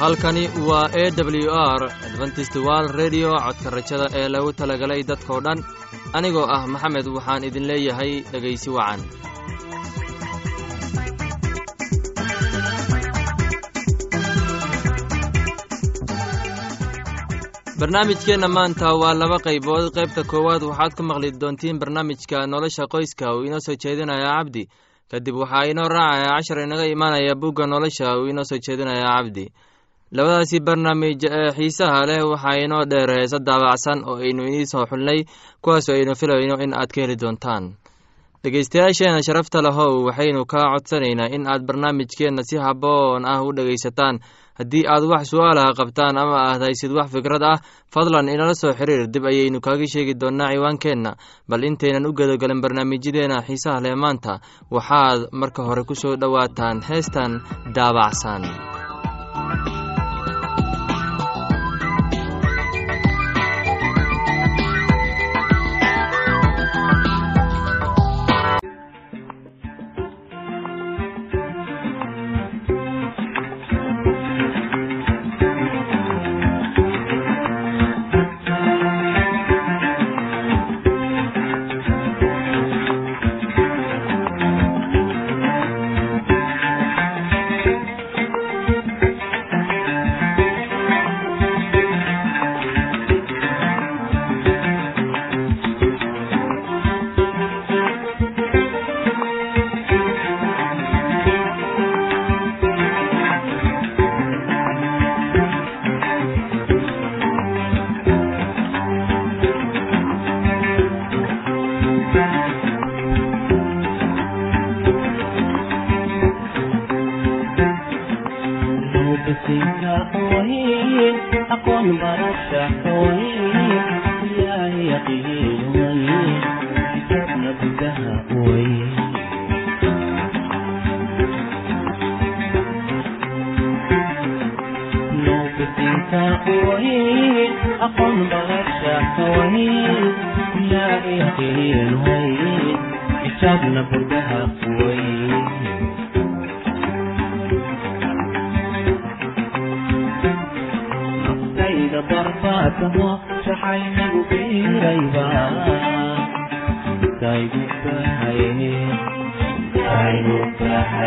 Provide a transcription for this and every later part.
halkani waa e w r adventist wal redio codka rajada ee lagu talagalay dadkoo dhan. Anigoo ah maxamed waxaan idin leeyahay dhegaysi wacan. Barnaamijkeenna maanta waa laba qaybood. Qaybta koowaad waxaad ku maqli doontiin barnaamijka nolosha qoyska uu inoo soo jeedinaya cabdi. Kadib waxaa inoo raacaya cashar inaga imaanaya bugga nolosha uu inoo soo jeedinaya cabdi labadaasi barnaamij ee xiisaha leh waxaa inoo dheer heesa daabacsan oo aynu inii soo xulnay kuwaasoo aynu filayno in aad ka heli doontaan. Dhegeystayaasheena sharafta lahow waxaynu kaa codsanaynaa in aad barnaamijkeenna si haboon ah u dhegaysataan. Haddii aad wax su'aalaha qabtaan ama aad haysid wax fikrad ah fadlan inala soo xiriir dib ayaynu kaaga sheegi doonnaa ciwaankeenna. Bal intaynan u gedogalin barnaamijyadeena xiisaha leh maanta waxaad marka hore ku soo dhowaataan heestan daabacsan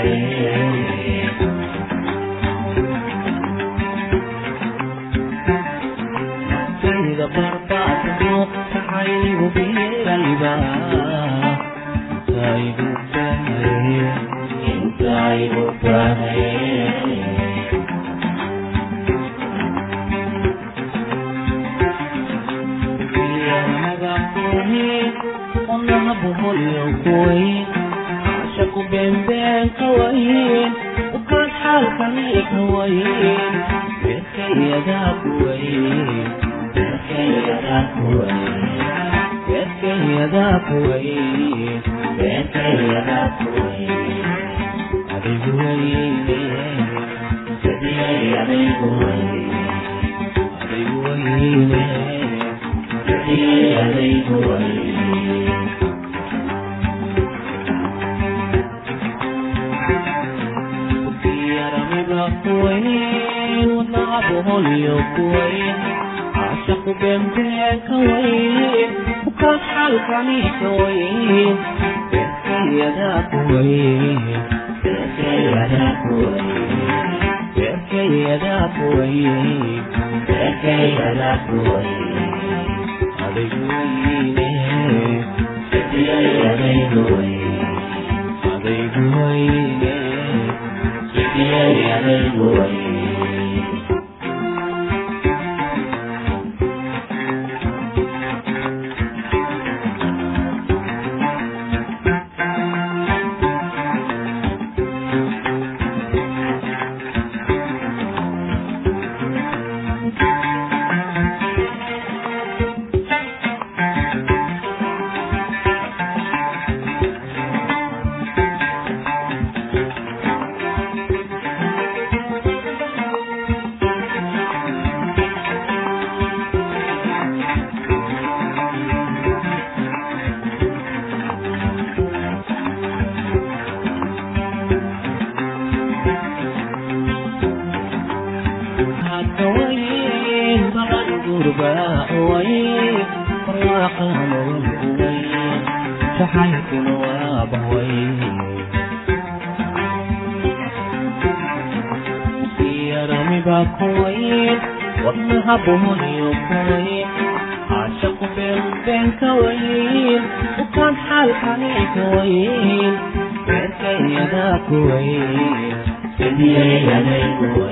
ใจ وين ونلعبه اليوم وين ku beenbeerka weyn ukaas xalkaniika weyn beerkayadaku weyn beerkayadaku weyn beerkayadaku weyn beerkayadaku weyn adaygu weyne sidiyay adaygu weyn adaygu weyne sidiyay adaygu weyn jacaylkuna waa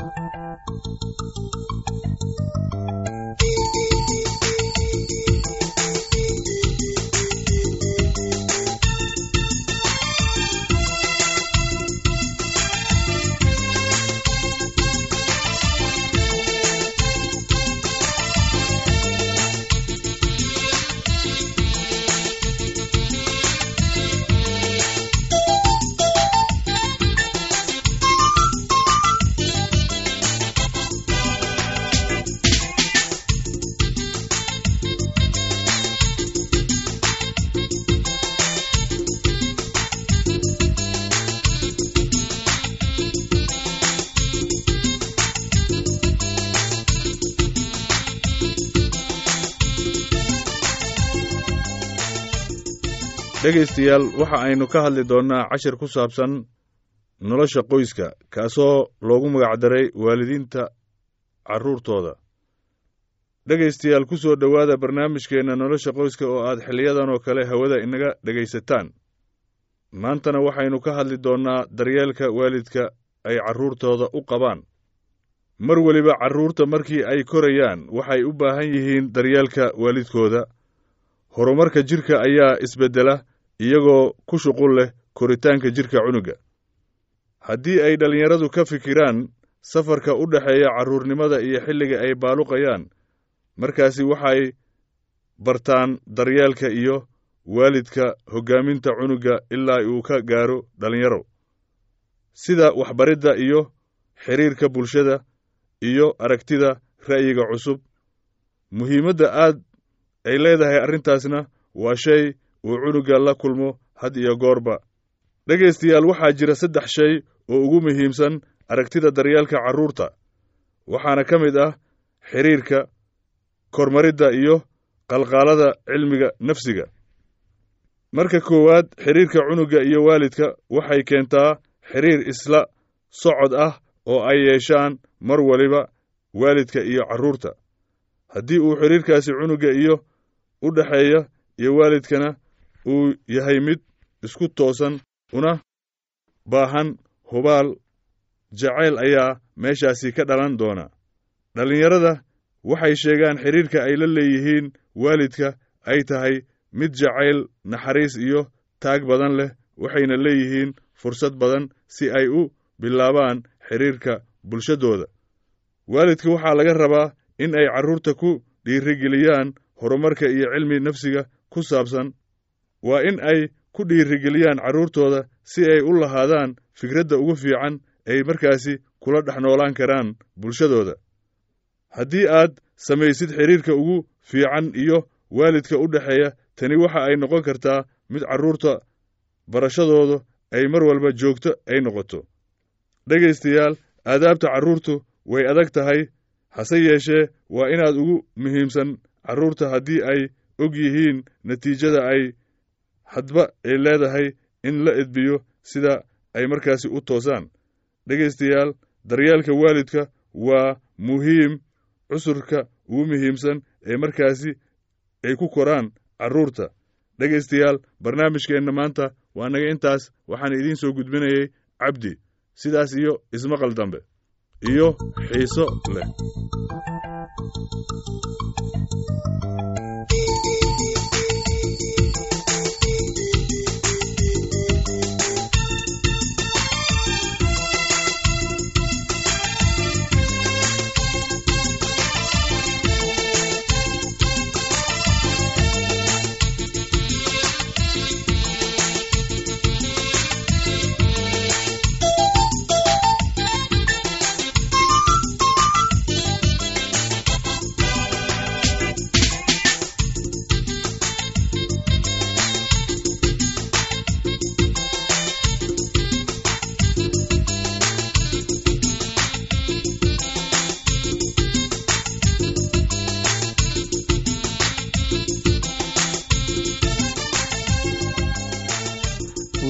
dhegaystayaal waxa aynu ka hadli doonnaa cashir ku saabsan nolosha qoyska kaasoo loogu magacdaray waalidiinta carruurtooda dhegaystayaal ku soo dhowaada barnaamijkeenna nolosha qoyska oo aad xiliyadan oo kale hawada inaga dhegaysataan. Maantana waxaynu ka hadli doonnaa daryeelka waalidka ay carruurtooda u qabaan. Mar weliba carruurta markii ay korayaan waxay u baahan yihiin daryeelka waalidkooda. Horumarka jidhka ayaa isbeddela iyagoo ku shuqul leh koritaanka jidhka cunuga. Haddii ay dhallinyaradu ka fikiraan safarka u dhexeeya carruurnimada iyo xilliga ay baaluqayaan markaasi waxay bartaan daryeelka iyo waalidka hoggaaminta cunuga ilaa uu ka gaaro dhallinyaro. Sida waxbaridda iyo xidhiirka bulshada iyo aragtida ra'yiga cusub. Muhiimadda aad ay leedahay arrintaasna waa shay uu cunuga la kulmo had iyo goorba. Dhegaystayaal waxaa jira saddex shay oo ugu muhiimsan aragtida daryeelka carruurta. Waxaana ka mid ah xidhiirka kormaridda iyo qalqaalada cilmiga nafsiga. Marka koowaad xidhiirka cunuga iyo waalidka waxay keentaa xidhiir isla socod ah oo ay yeeshaan mar waliba waalidka iyo carruurta. Haddii uu xidhiirkaasi cunuga iyo u dhexeeya iyo waalidkana uu yahay mid isku toosan una baahan hubaal. Jacayl ayaa meeshaasi ka dhalan doona. Dhallinyarada waxay sheegaan xidhiirka ay la leeyihiin waalidka ay tahay mid jacayl naxariis iyo taag badan leh waxayna leeyihiin fursad badan si ay u bilaabaan xidhiirka bulshadooda. Waalidka waxaa laga rabaa in ay carruurta ku dhiirigeliyaan horumarka iyo cilmi nafsiga ku saabsan waa in ay ku dhiirigeliyaan carruurtooda si ay u lahaadaan fikradda ugu fiican ay markaasi kula dhex noolaan karaan bulshadooda. Haddii aad samaysid xidhiirka ugu fiican iyo waalidka u dhexeeya tani waxa ay noqon kartaa mid carruurta barashadooda ay mar walba joogto ay noqoto. Dhegaystayaal aadaabta carruurtu way adag tahay. Hase yeeshee waa inaad ugu muhiimsan carruurta haddii ay og yihiin natiijada ay hadba ay leedahay in la edbiyo sida ay markaasi u toosaan. Dhegaystayaal daryeelka waalidka waa muhiim cusurka ugu muhiimsan ee markaasi ay ku koraan carruurta dhegaystayaal barnaamijkeenna maanta waa naga intaas waxaan idiin soo gudbinayay cabdi sidaas iyo ismaqal dambe iyo xiiso leh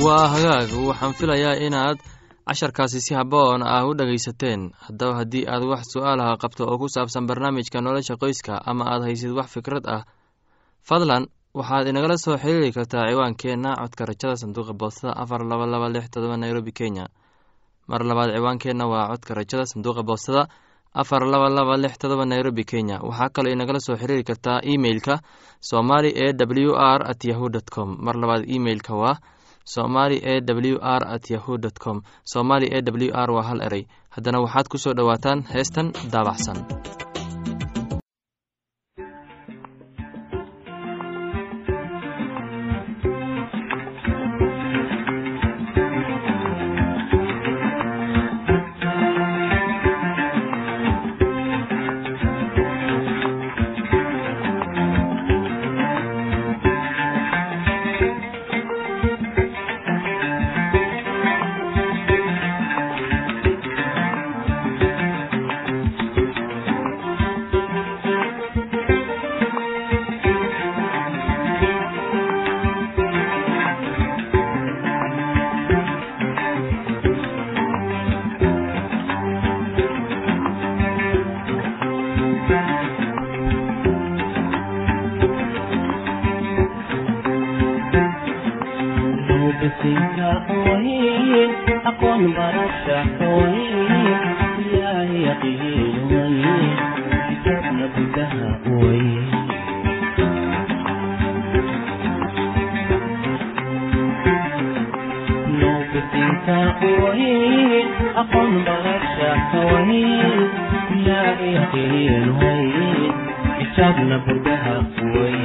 waa hagaag. Waxaan filayaa inaad casharkaasi si haboon ah u dhegaysateen haddaba haddii aad wax su'aalaha qabto oo ku saabsan barnaamijka nolosha qoyska ama aad haysid wax fikrad ah fadlan waxaad inagala soo xiriiri kartaa ciwaankeenna codka rajada sanduuqa boostada afar laba laba lix todoba nairobi kenya. Mar labaad ciwaankeenna waa codka rajada sanduuqa boostada afar laba laba lix todoba nairobi kenya. Waxaa kaloo inagala soo xiriiri kartaa emeilka somali e w r at yahu dt com. Mar labaad emeilka waa somali e w r at yahu dt com. Somali e w r waa hal erey haddana waxaad ku soo dhowaataan heestan aqoon barashakaway laaaqeelway xisaabna budaha quway.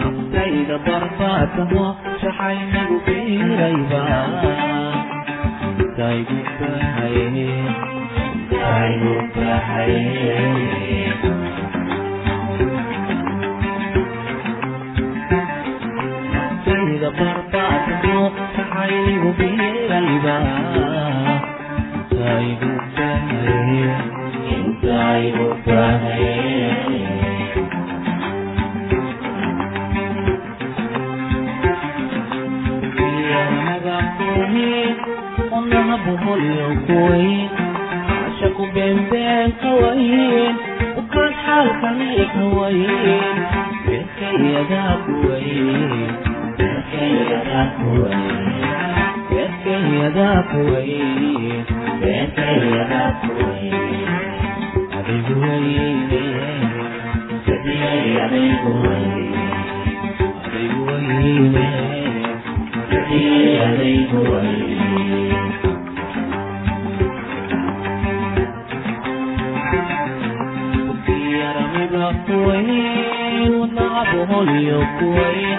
Naftayda barbaadamo shaxaynagu biirayba. ترفعته تعيب به الألباب تعيب الدهر تعيب الدهر ونهبه القوين عشق بين بين قوين وكل حال خليك هوين بالخير يا قوين وين وطلعبهم اليوم وين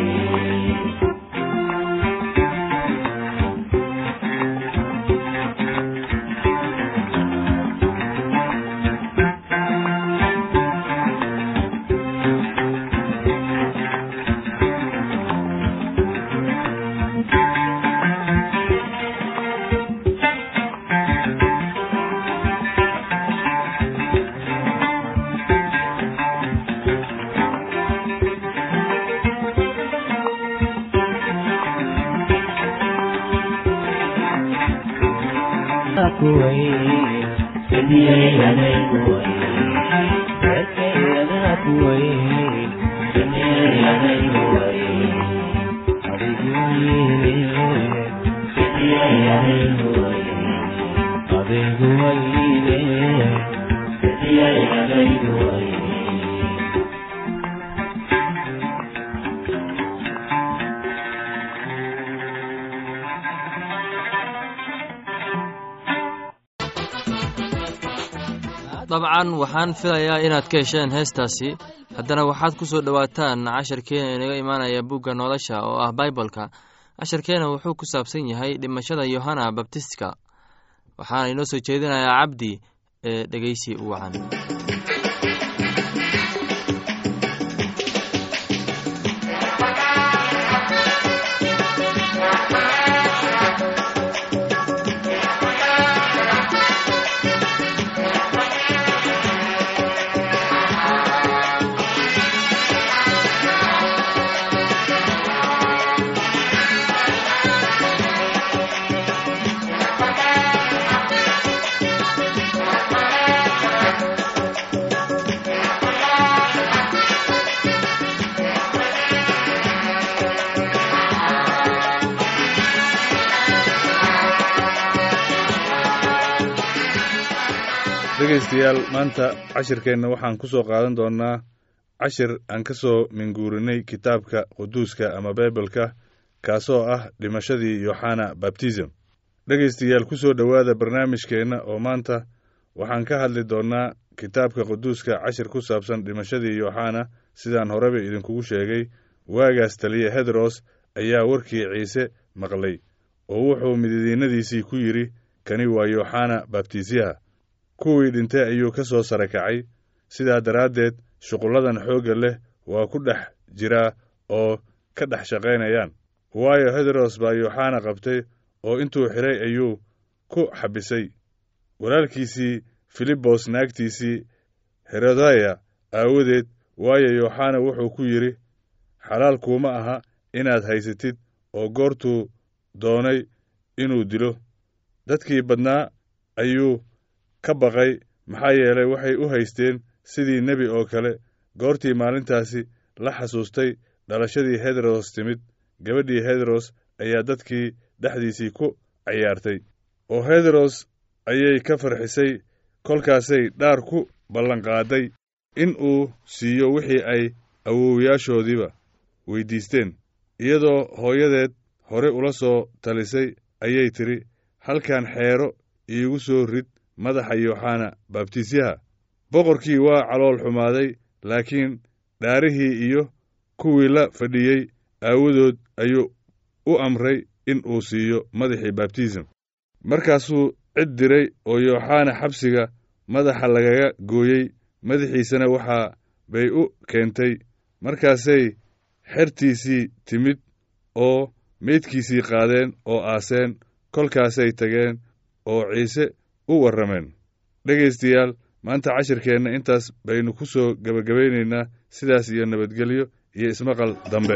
dabcan waxaan filayaa inaad ka hesheen heestaasi haddana waxaad ku soo dhowaataan casharkeena inaga imaanaya bugga nolosha oo ah baibolka casharkeena wuxuu ku saabsan yahay dhimashada yohana babtistka waxaana inoo soo jeedinayaa cabdi ee dhegeysi wacan dhegaystayaal maanta cashirkeenna waxaan ku soo qaadan doonnaa cashir aan ka soo minguurinay kitaabka quduuska ama baibalka kaasoo ah dhimashadii yoxana babtism dhegaystayaal ku soo dhowaada barnaamijkeenna oo maanta waxaan ka hadli doonnaa kitaabka quduuska cashir ku saabsan dhimashadii yoxana sidaan horeba idinkugu sheegay waagaas taliye hedros ayaa warkii ciise maqlay oo wuxuu mididiinnadiisii ku yidhi kani waa yoxana babtisyaha kuwii dhintay ayuu ka soo sara kacay sidaa daraaddeed shuqulladan xoogga leh waa ku dhex jiraa oo ka dhex shaqaynayaan. Waayo hedros baa yooxana qabtay oo intuu xidhay ayuu ku xabisay. Walaalkiisii filibos naagtiisii herodaya aawadeed waayo yooxana wuxuu ku yidhi xalaal kuuma aha inaad haysatid oo goortuu doonay inuu dilo. Dadkii badnaa ayuu ka baqay maxaa yeelay waxay u haysteen sidii nebi oo kale. Goortii maalintaasi la xasuustay dhalashadii hedros timid gabadhii hedros ayaa dadkii dhexdiisii ku cayaartay. Oo hedros ayay ka farxisay kolkaasay dhaar ku ballanqaaday in uu siiyo wixii ay awowyaashoodiiba weyddiisteen iyadoo hooyadeed hore ula soo talisay ayay tidhi halkan xeero iigu soo rid madaxa yooxana baabtisyaha boqorkii waa calool xumaaday laakiin dhaarihii iyo kuwii la fadhiyey aawadood ayuu u amray in uu siiyo madaxii baabtism markaasuu cid diray oo yooxana xabsiga madaxa lagaga gooyey madaxiisana waxaa bay u keentay markaasay xertiisii timid oo meydkiisii qaadeen oo aaseen kolkaasay tageen oo ciise u warrameen. Dhegaystayaal maanta cashirkeenna intaas baynu ku soo gebagabaynaynaa sidaas iyo nabadgelyo iyo ismaqal dambe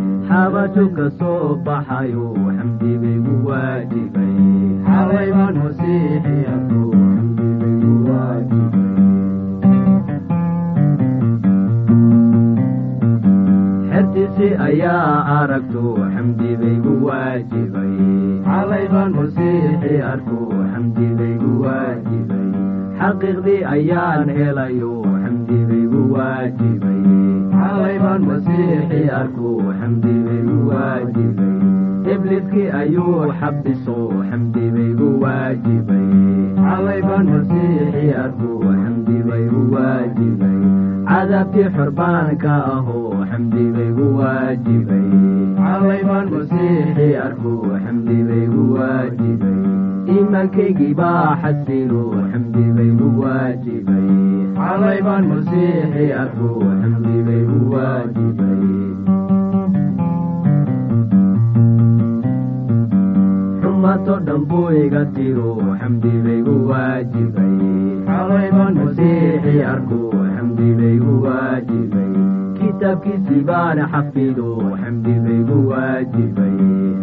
xabaju ka soo baxayo xamdi baygu waajibay waajibay xertiisi ayaa aragto xamdi baygu waajibay waajibay xaqiiqdii ayaan helayo xamdi baygu waajibay xalay baan masiixii arkuu xamdi ibliskii ayuu xabiso xamdi baygu waajibay. Xalay baan masiixii arkuu xamdi baygu waajibay. Cadaabtii xorbaanka ahoo xamdi baygu waajibay. Xalay baan masiixii arkuu xamdi baygu waajibay. Iimaankaygii baa xasilo waajibay. Xalay baan masiixii arkuu xamdi baygu waajibay xumato dhan buu iga tiro xamdi baygu waajibay xalay baan masiixii arkuu xamdi baygu waajibay kitaabkiisii baan xafido xamdi baygu waajibay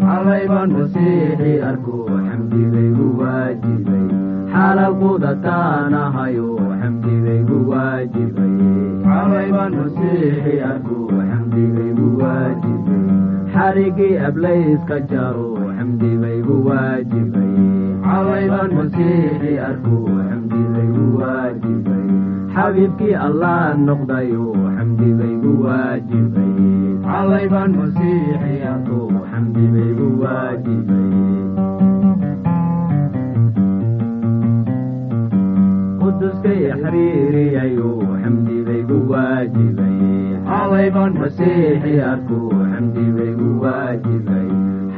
xalay baan masiixii arkuu xamdi baygu waajibay xalal qudataanahayo xamdi baygu waajibay xalay baan masiixii arkuu xamdi baygu waajibay xarigii ablayska jaro xamdi baygu waajibay xalay baan masiixii arkuu xamdi baygu waajibay xabiibkii allah noqdayo xamdi baygu waajibay xalay baan masiixii arkuu xamdi baygu waajibay quduskay xiriiriyayo xamdi baygu waajibay xalay baan masiixii arkuu xamdi baygu waajibay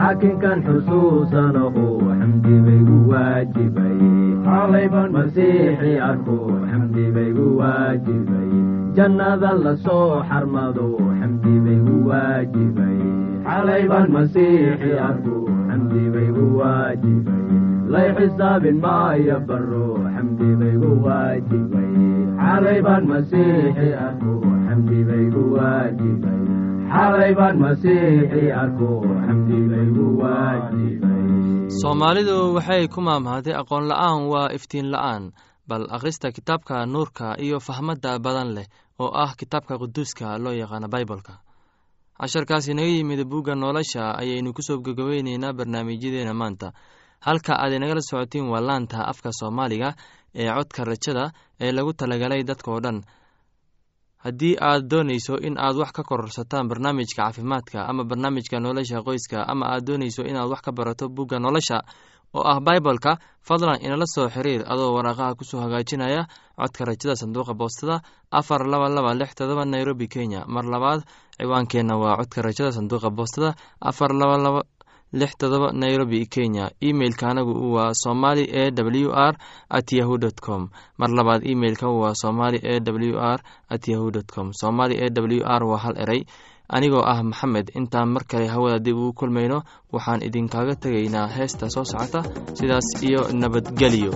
xaakinkan xusuusanaho xamdi baygu waajibay xalay baan masiixii arkuu xamdi baygu waajibay jannada la soo xarmado xamdi baygu waajibay xalay baan masiixii arkuu xamdi baygu waajibay lay xisaabin maayo baro xamdi baygu waajibay xalay baan masiixii arkuu soomaalidu waxay ku maamahday aqoon la'aan waa iftiin la'aan bal akhrista kitaabka nuurka iyo fahmadda badan leh oo ah kitaabka quduuska loo yaqaano baibolka casharkaas inaga yimid bugga nolosha ayaynu ku soo gogobeyneynaa barnaamijyadeena maanta. Halka aad inagala socotiin waa laanta afka soomaaliga ee codka rajada ee lagu talagalay dadkao dhan haddii aad doonayso in aad wax ka kororsataan barnaamijka caafimaadka ama barnaamijka nolosha qoyska ama aad doonayso inaad wax ka barato bugga nolosha oo ah baibolka fadlan inala soo xiriir adoo waraaqaha ku soo hagaajinaya codka rajada sanduuqa boostada afar laba laba lix todoba nairobi kenya. Mar labaad ciwaankeenna waa codka rajada sanduuqa boostada afar laba laba lix todoba nairobi kenya. Emeilka anagu waa somali e w r at yahu dt com. Mar labaad emeilka waa somali e w r at yahu dt com. Somali e w r waa hal erey anigoo ah maxamed intaan mar kale hawada dib ugu kulmayno waxaan idinkaaga tegaynaa heesta soo socota. Sidaas iyo nabadgelyo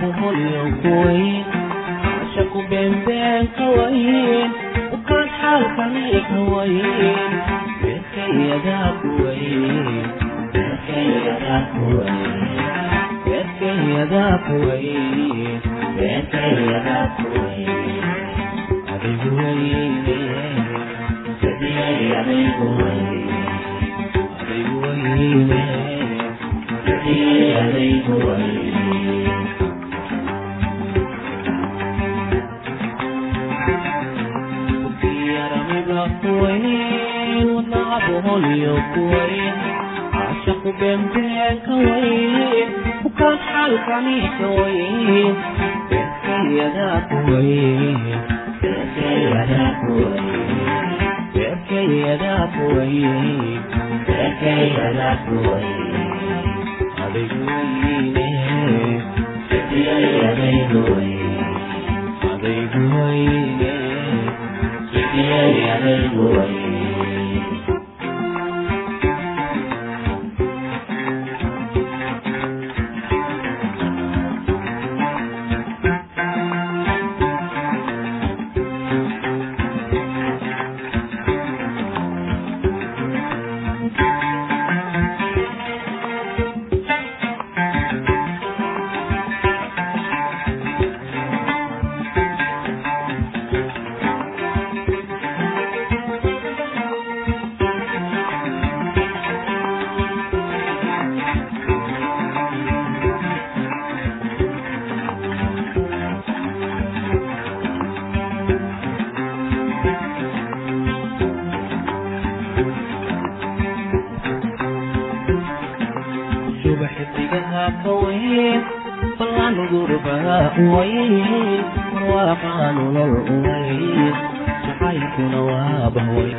boholyokuwayn cashaku beenbeen ka wayn ukaad xaalkani ka wayn beerkayadaa kuwayn beerkayadaa kuwayn beerkayadaa kuwayn beerkayadaa kuwayn adigu wayne sadiyay adigu wayne adigu wayne sadiyay adigu wayne kuwayn wadnaca boholyo kuwayn caashaqu beenbeen ka wayn bukaan xaalkani ka wayn beerkayadaa kuwayn beerkayadaa kuwayn uwayn marwaaqaa nolol uwayn jacaylkuna waa bahway